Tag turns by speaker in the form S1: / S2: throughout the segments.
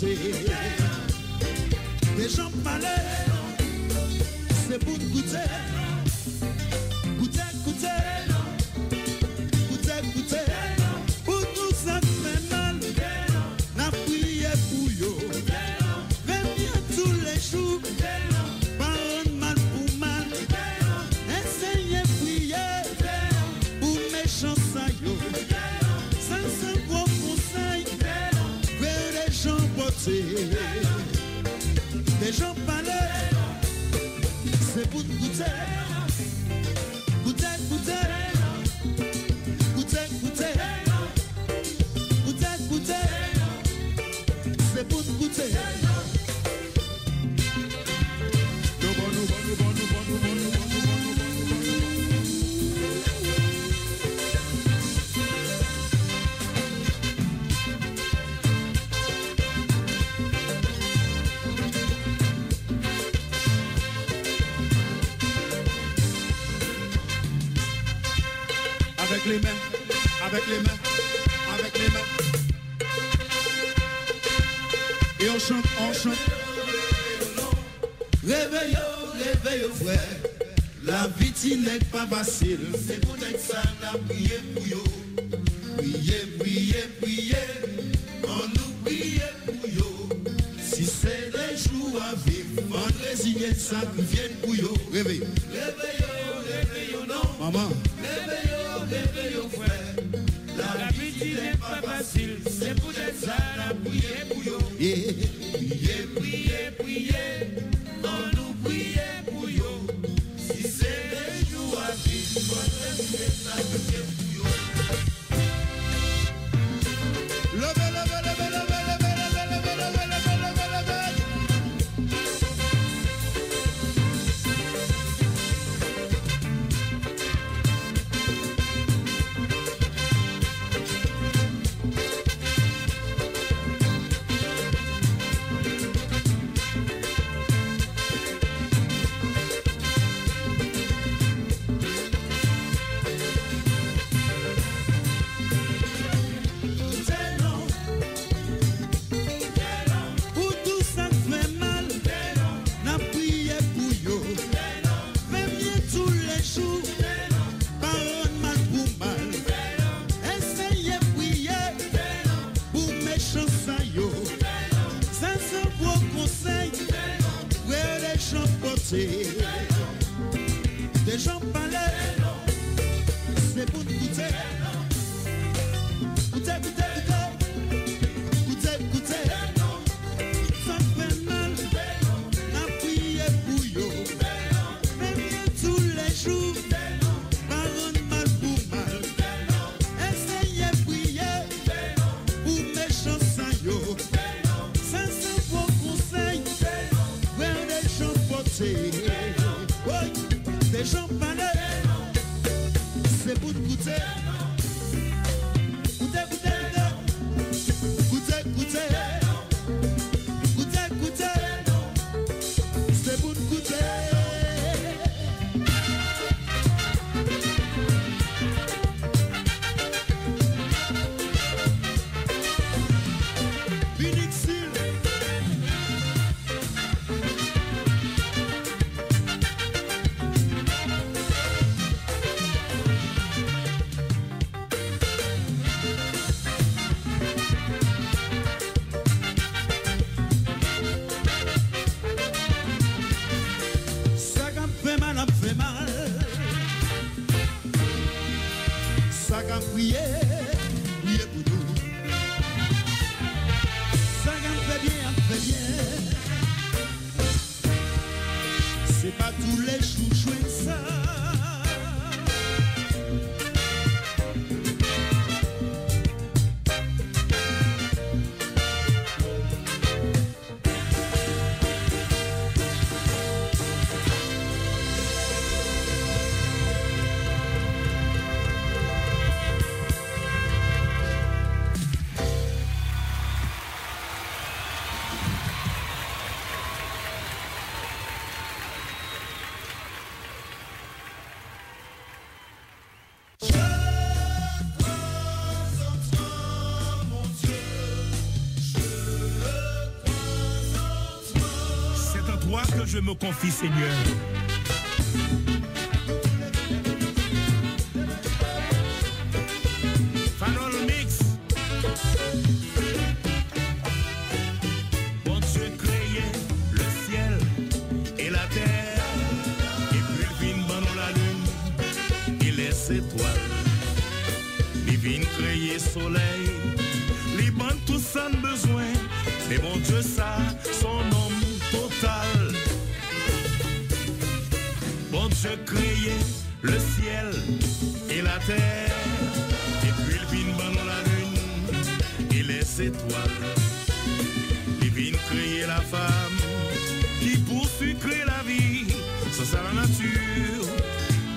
S1: pase De jom pale Se pou koute pase De jan pale Se pou te goute avec les mains. Et on chante, on chante. Réveillons, réveillons frère. La vie n'est pas facile. C'est pour être ça la prière pour.
S2: je me confie, Seigneur. Quand je créais le ciel et la terre, et puis le vin dans la lune et les étoiles, il vin créer la femme qui pour sucrer la vie, ça c'est la nature,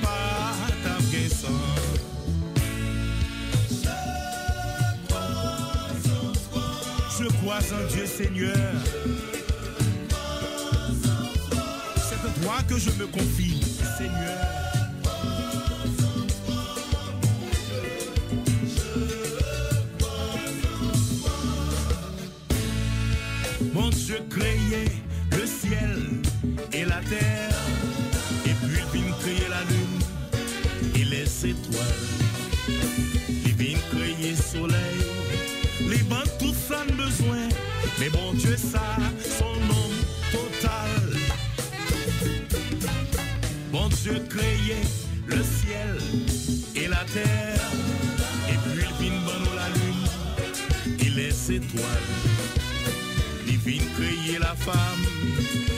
S2: pas ta guessance. Je crois en Dieu Seigneur. C'est à toi que je me confie. Seigneur. Mon Dieu créait le ciel et la terre, et puis il vient créer la lune et les étoiles. Il vient créer soleil, les banques tout ça besoin, mais bon Dieu ça. Dieu créait le ciel et la terre. Et puis il vit bonne la lune et les étoiles. Il vient créer la femme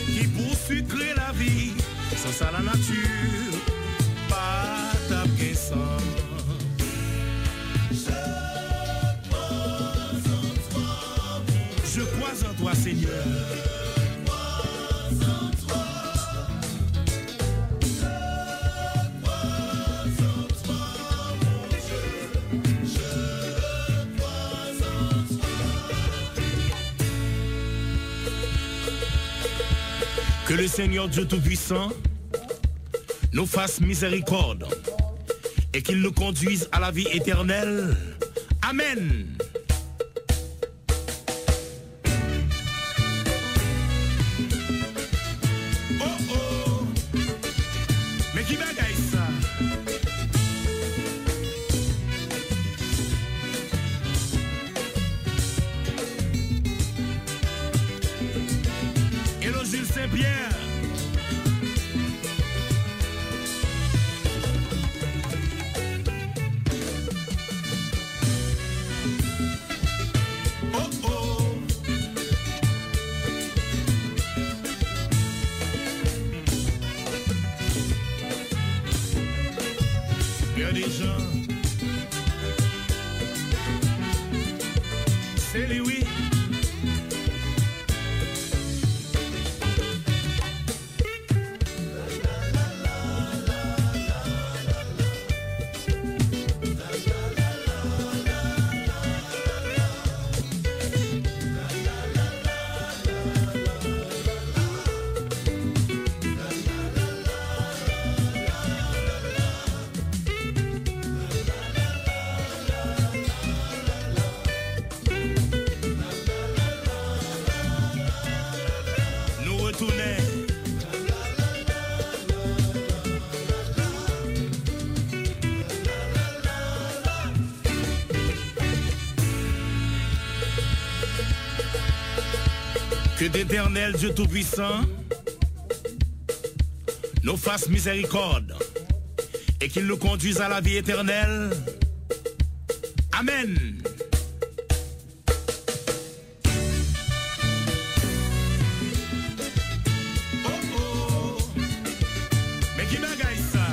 S2: qui poursucre la vie. Sans ça la nature, pas ta puissance. Je crois en toi, Seigneur. Que le Seigneur Dieu Tout-Puissant nous fasse miséricorde et qu'il nous conduise à la vie éternelle. Amen. éternel Dieu Tout-Puissant, nous fasse miséricorde et qu'il nous conduise à la vie éternelle. Amen. Oh oh, mais qui ça?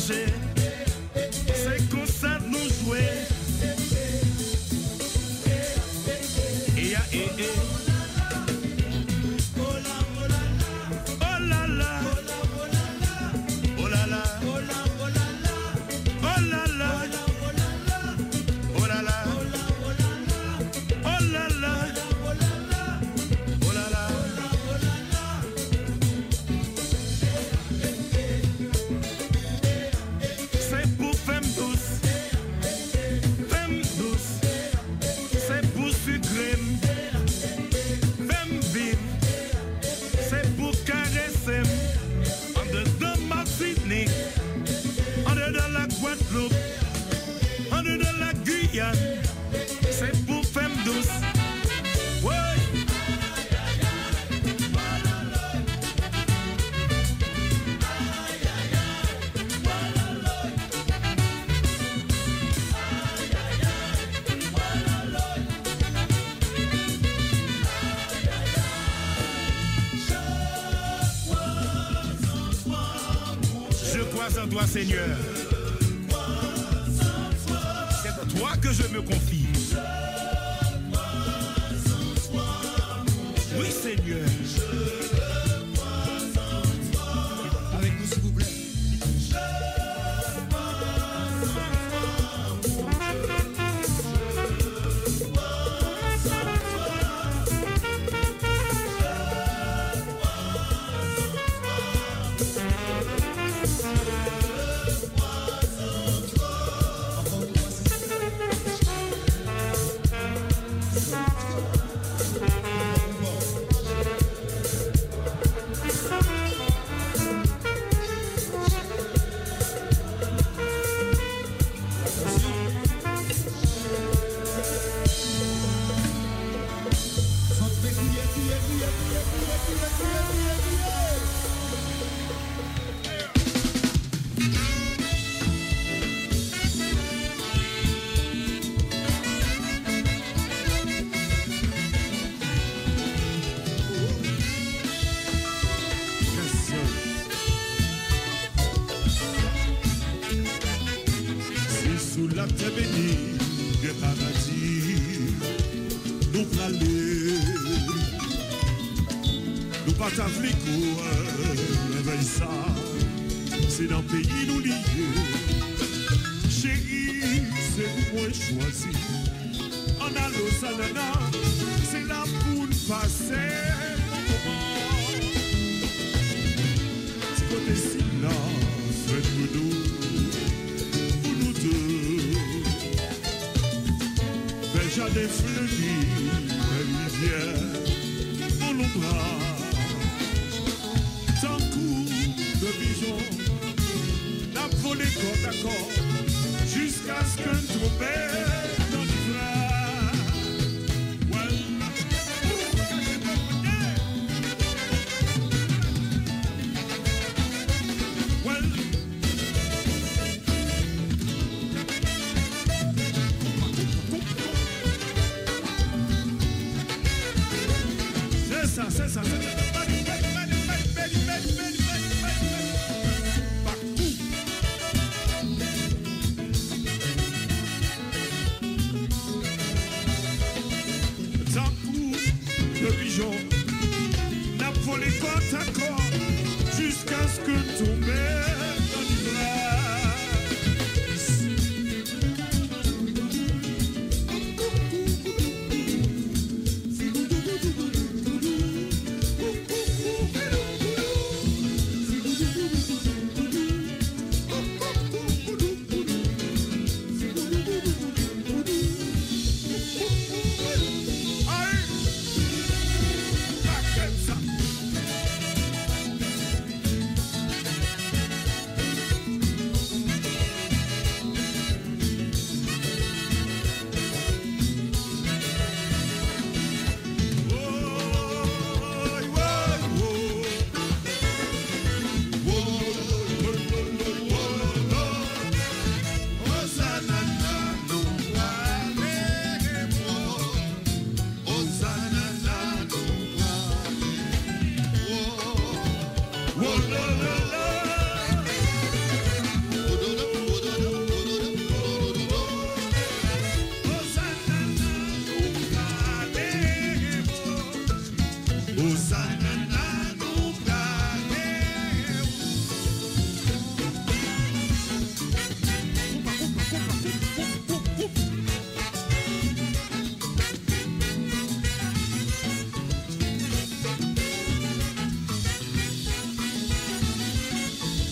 S2: C'est
S3: princesa.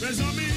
S3: There's a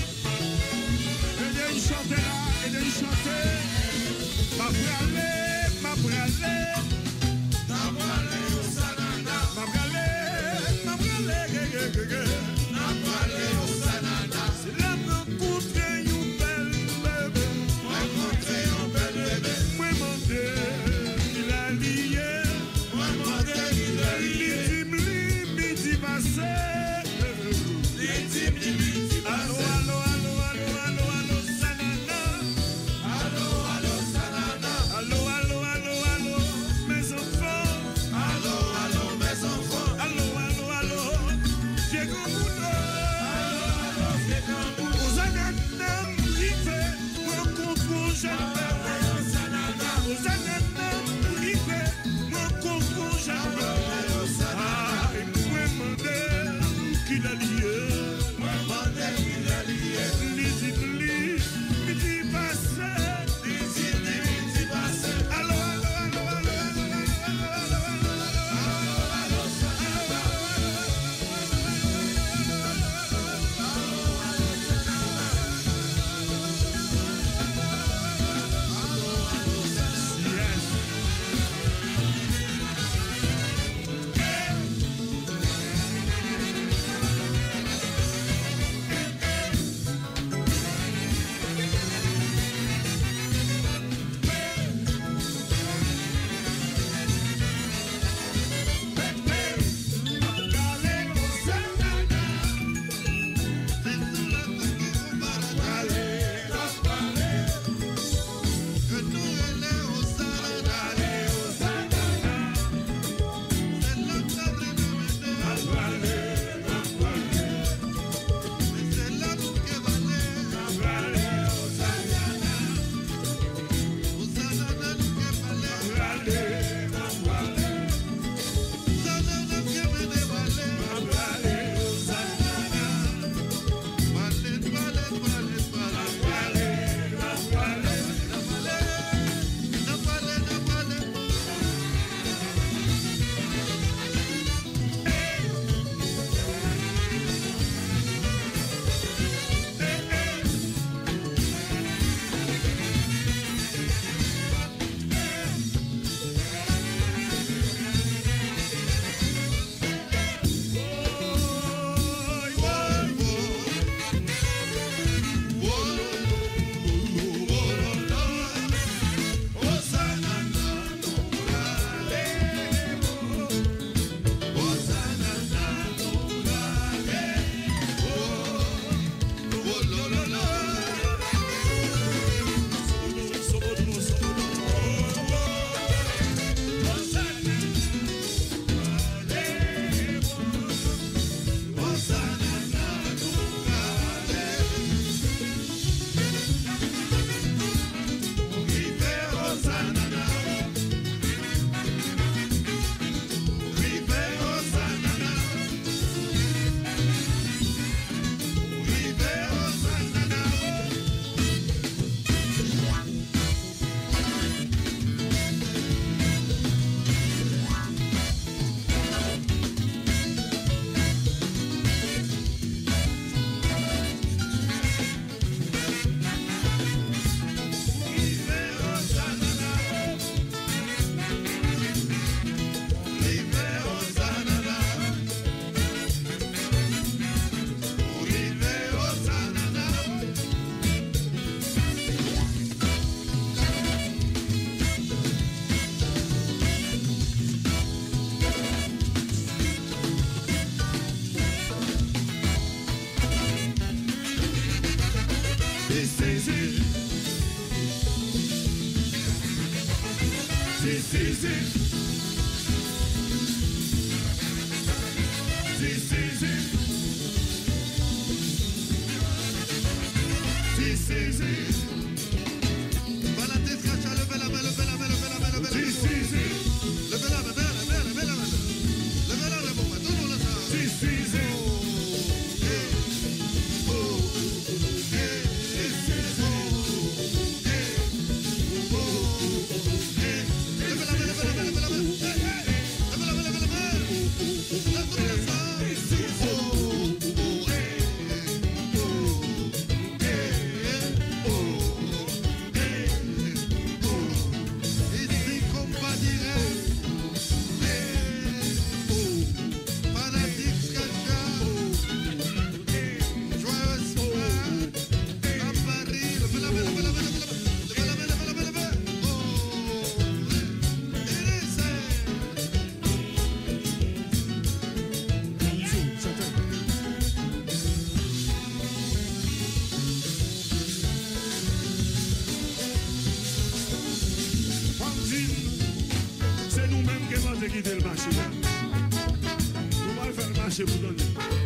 S3: ki del mache. Nou wal fèl mache pou donè.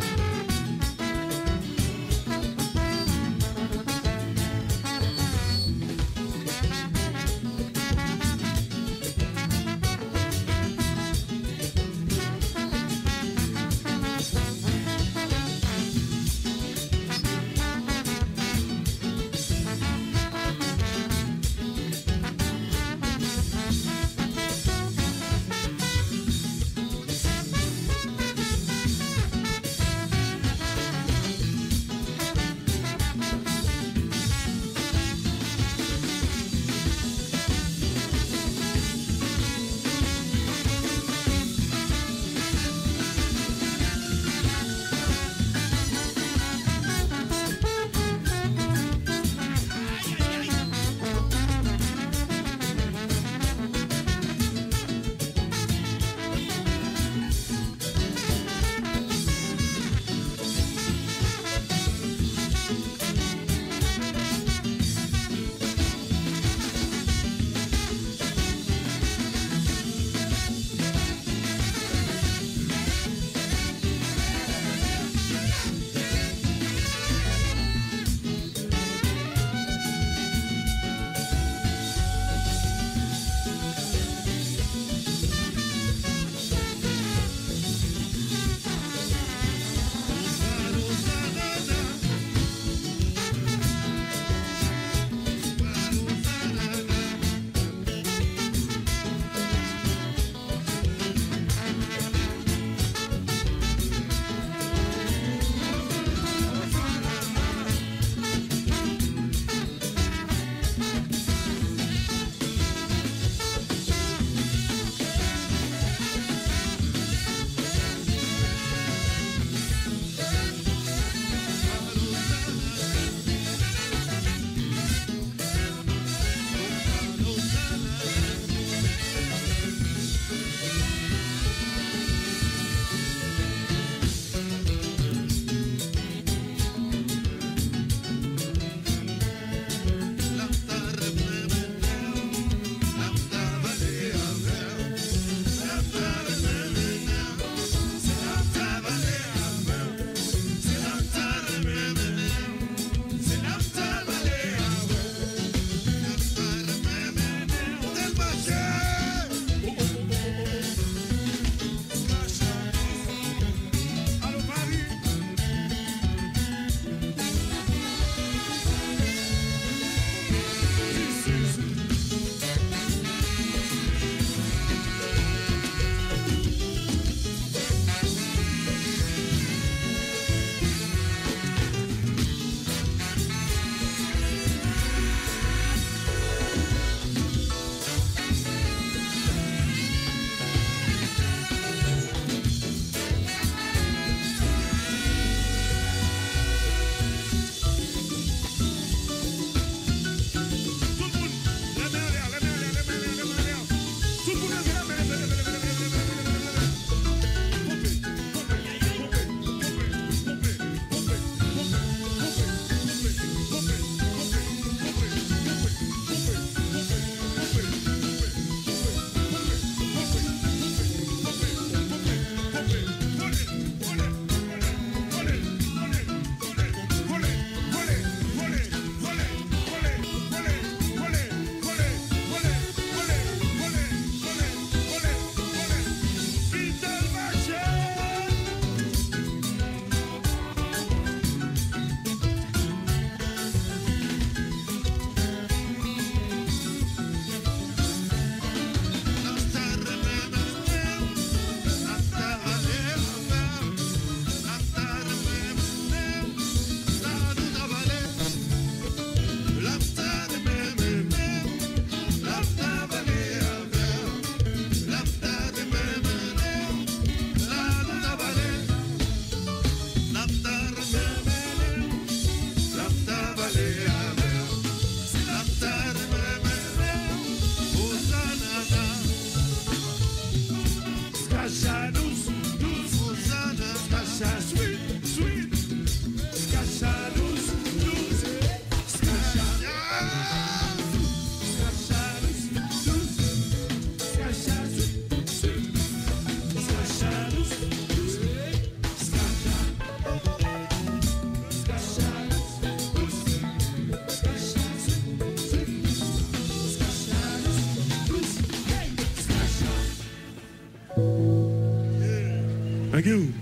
S3: You.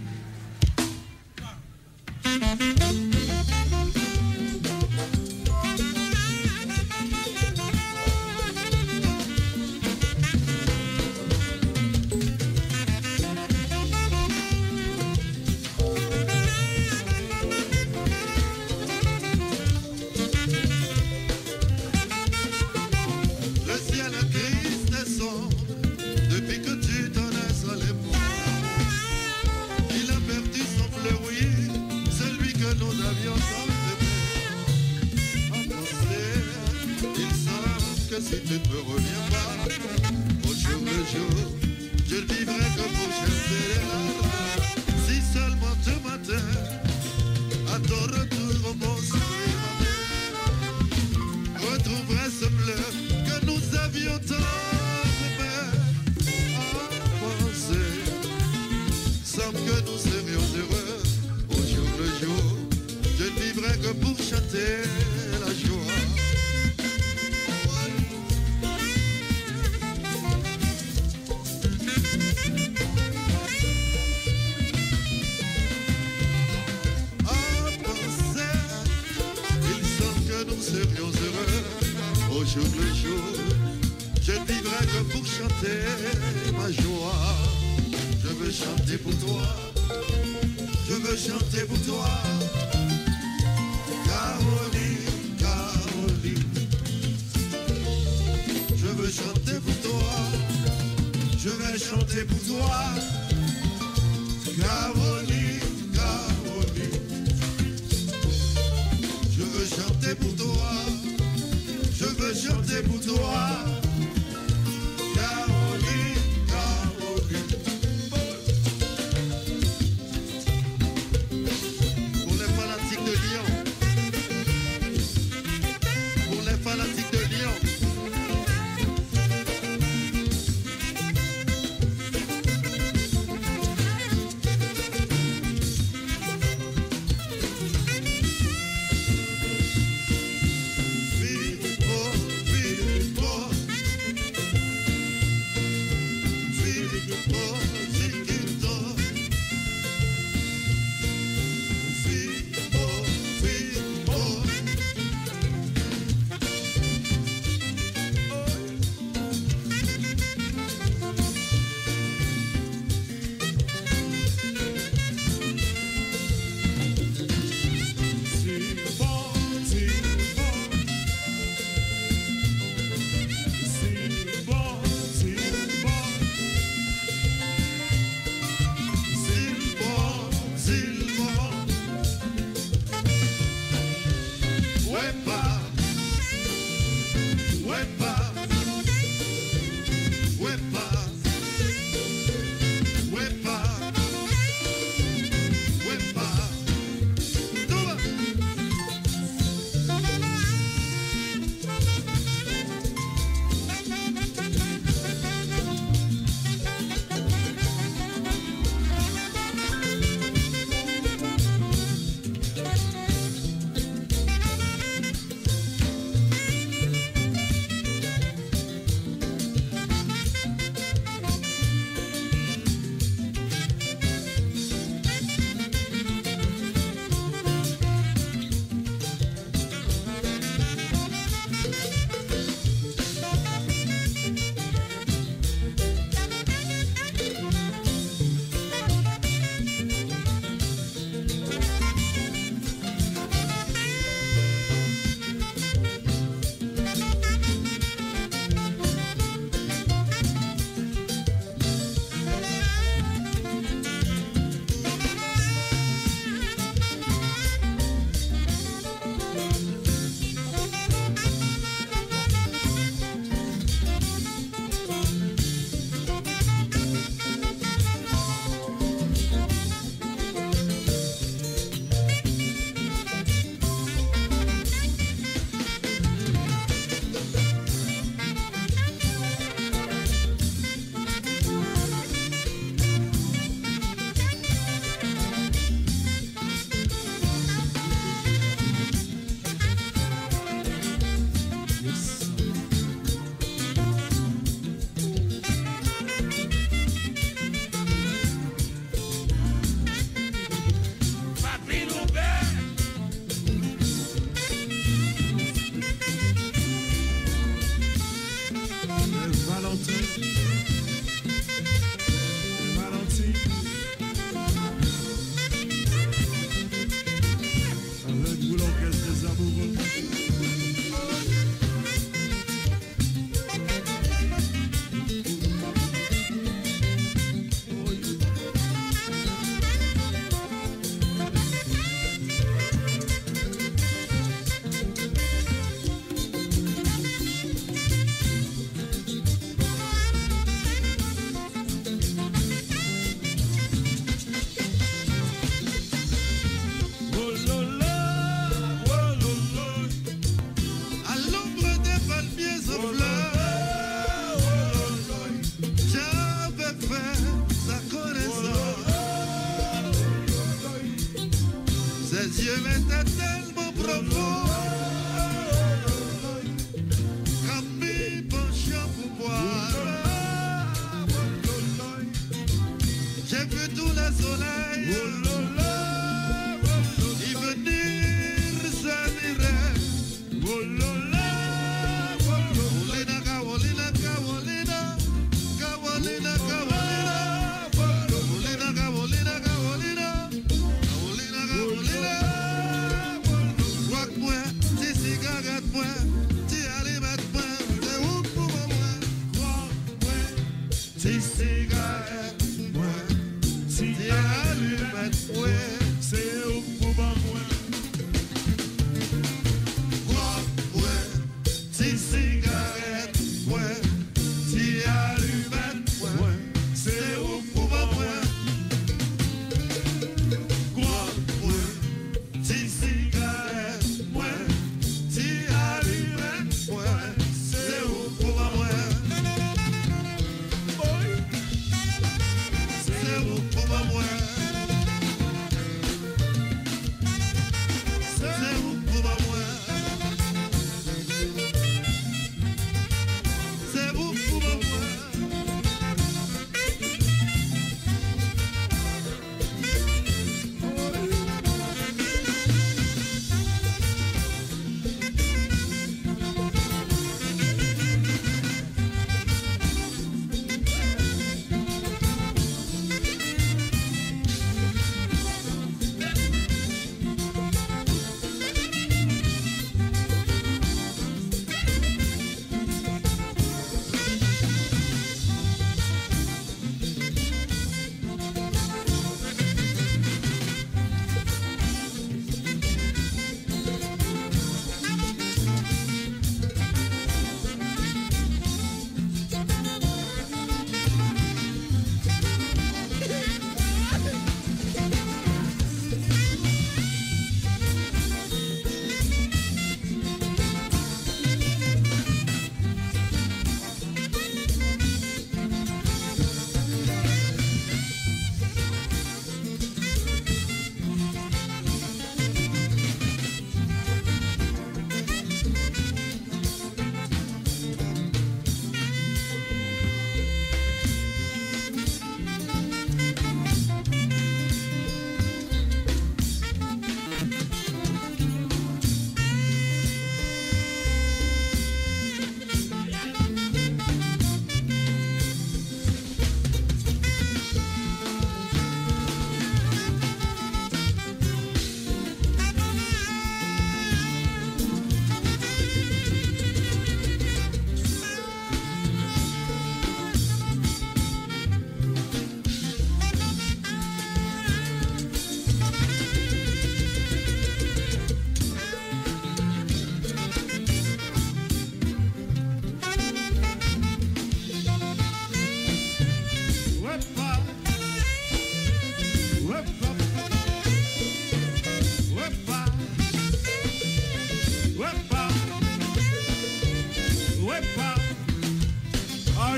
S4: Let that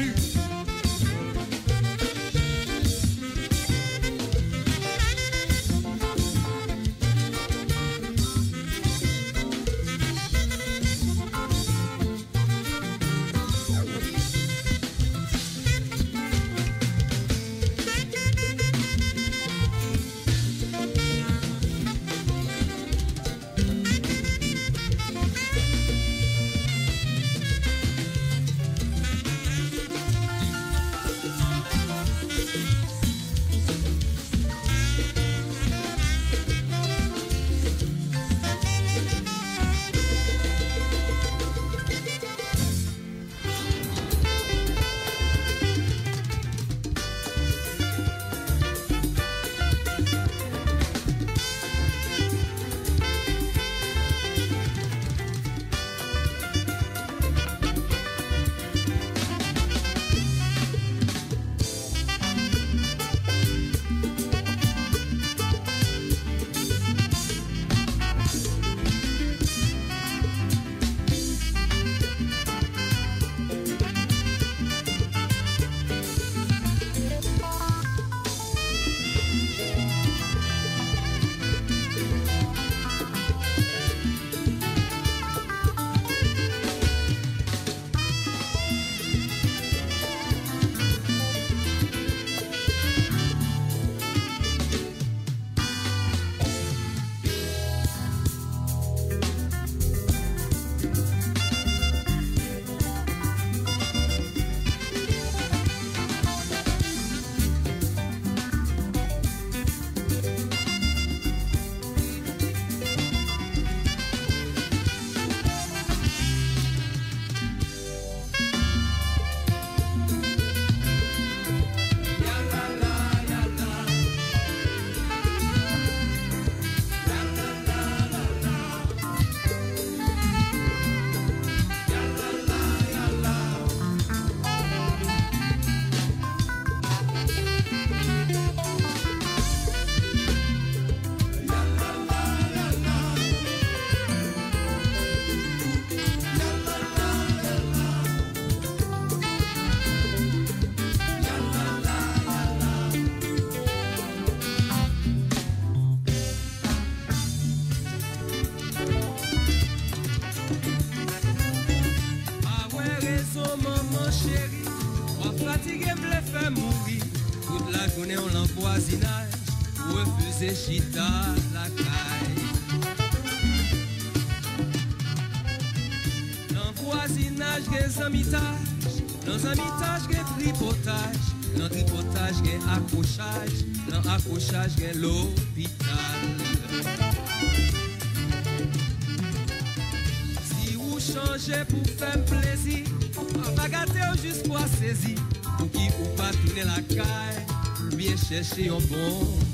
S3: go.
S5: Chita la caille. L'empoisinage, les amitages. Dans amitage, les tripotage. Dans tripotage, les accrochage. Dans accrochage, les l'hôpital. Si vous changez pour faire plaisir, va gâter jusqu'à saisir. Pour qui ou pas tourner la caille, bien chercher un bon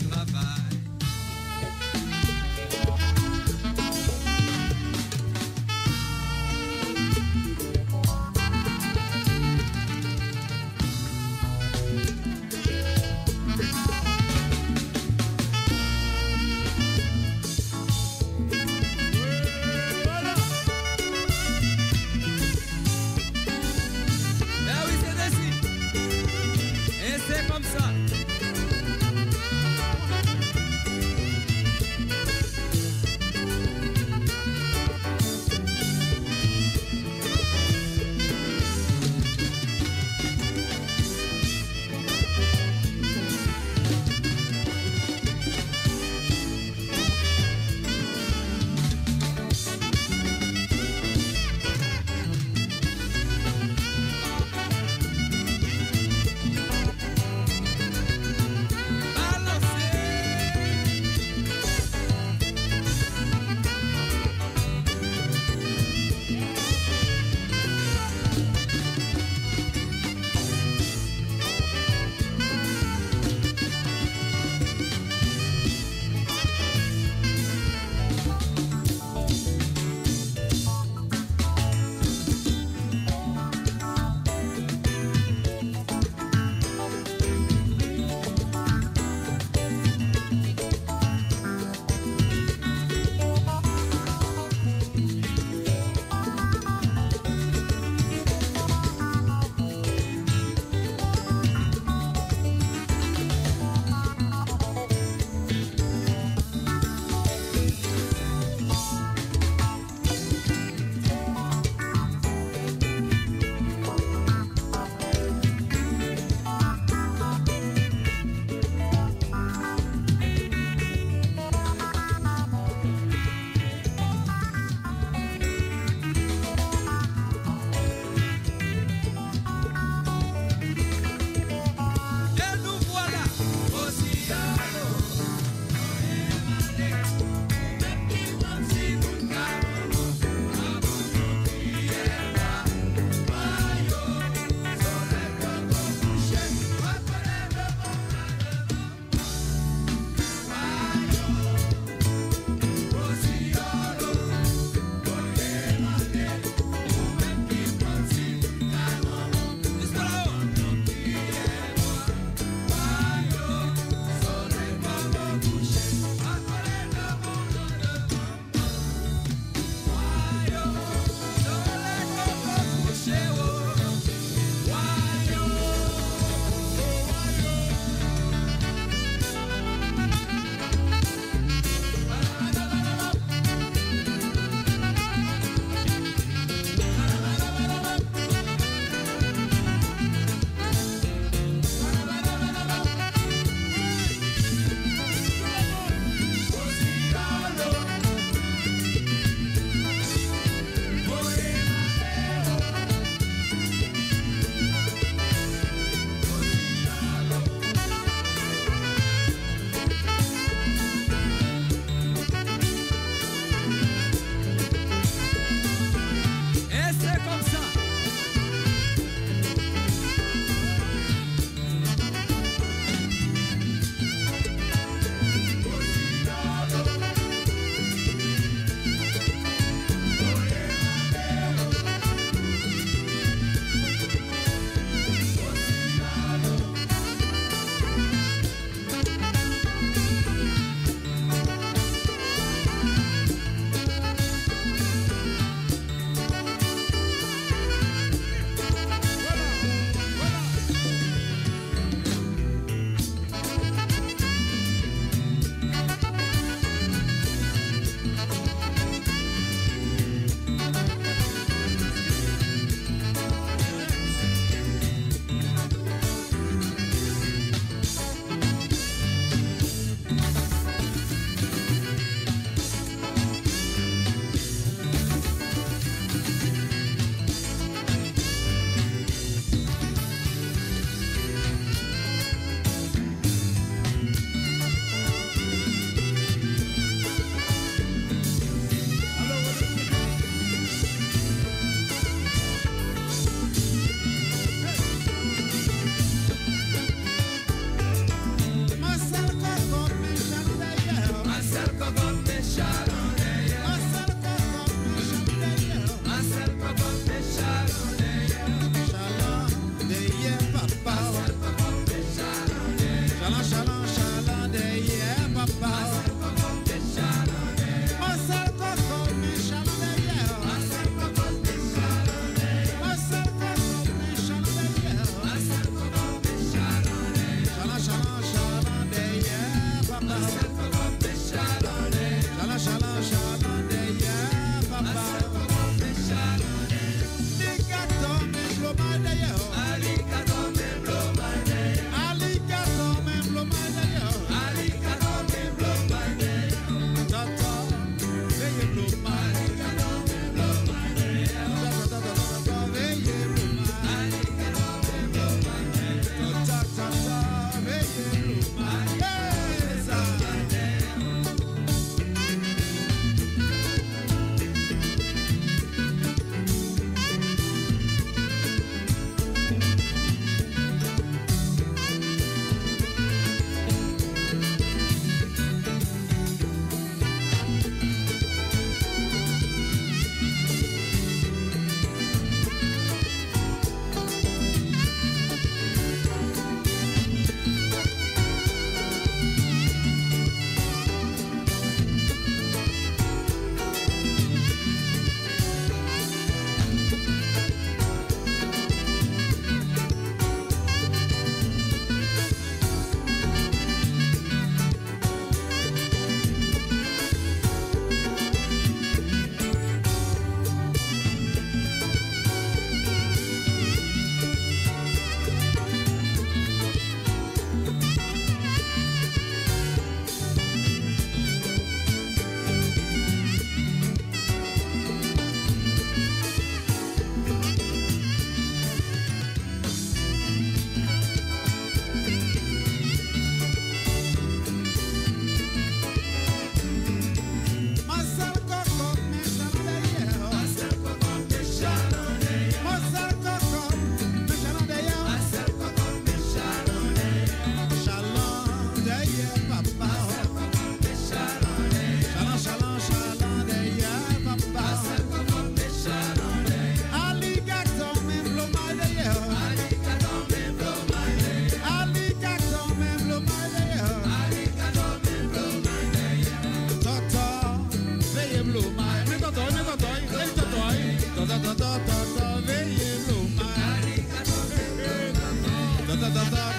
S1: da da da.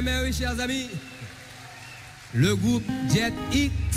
S5: Mais, oui, chers amis, le groupe Jet X